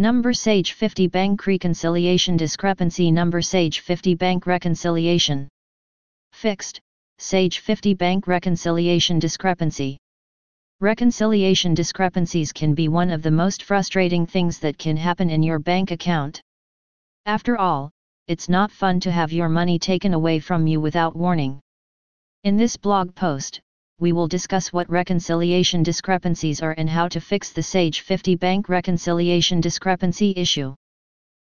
Number Sage 50 Bank Reconciliation Discrepancy Number Sage 50 Bank Reconciliation Fixed, Sage 50 Bank Reconciliation Discrepancy Reconciliation discrepancies can be one of the most frustrating things that can happen in your bank account. After all, it's not fun to have your money taken away from you without warning. In this blog post, we will discuss what reconciliation discrepancies are and how to fix the Sage 50 bank reconciliation discrepancy issue.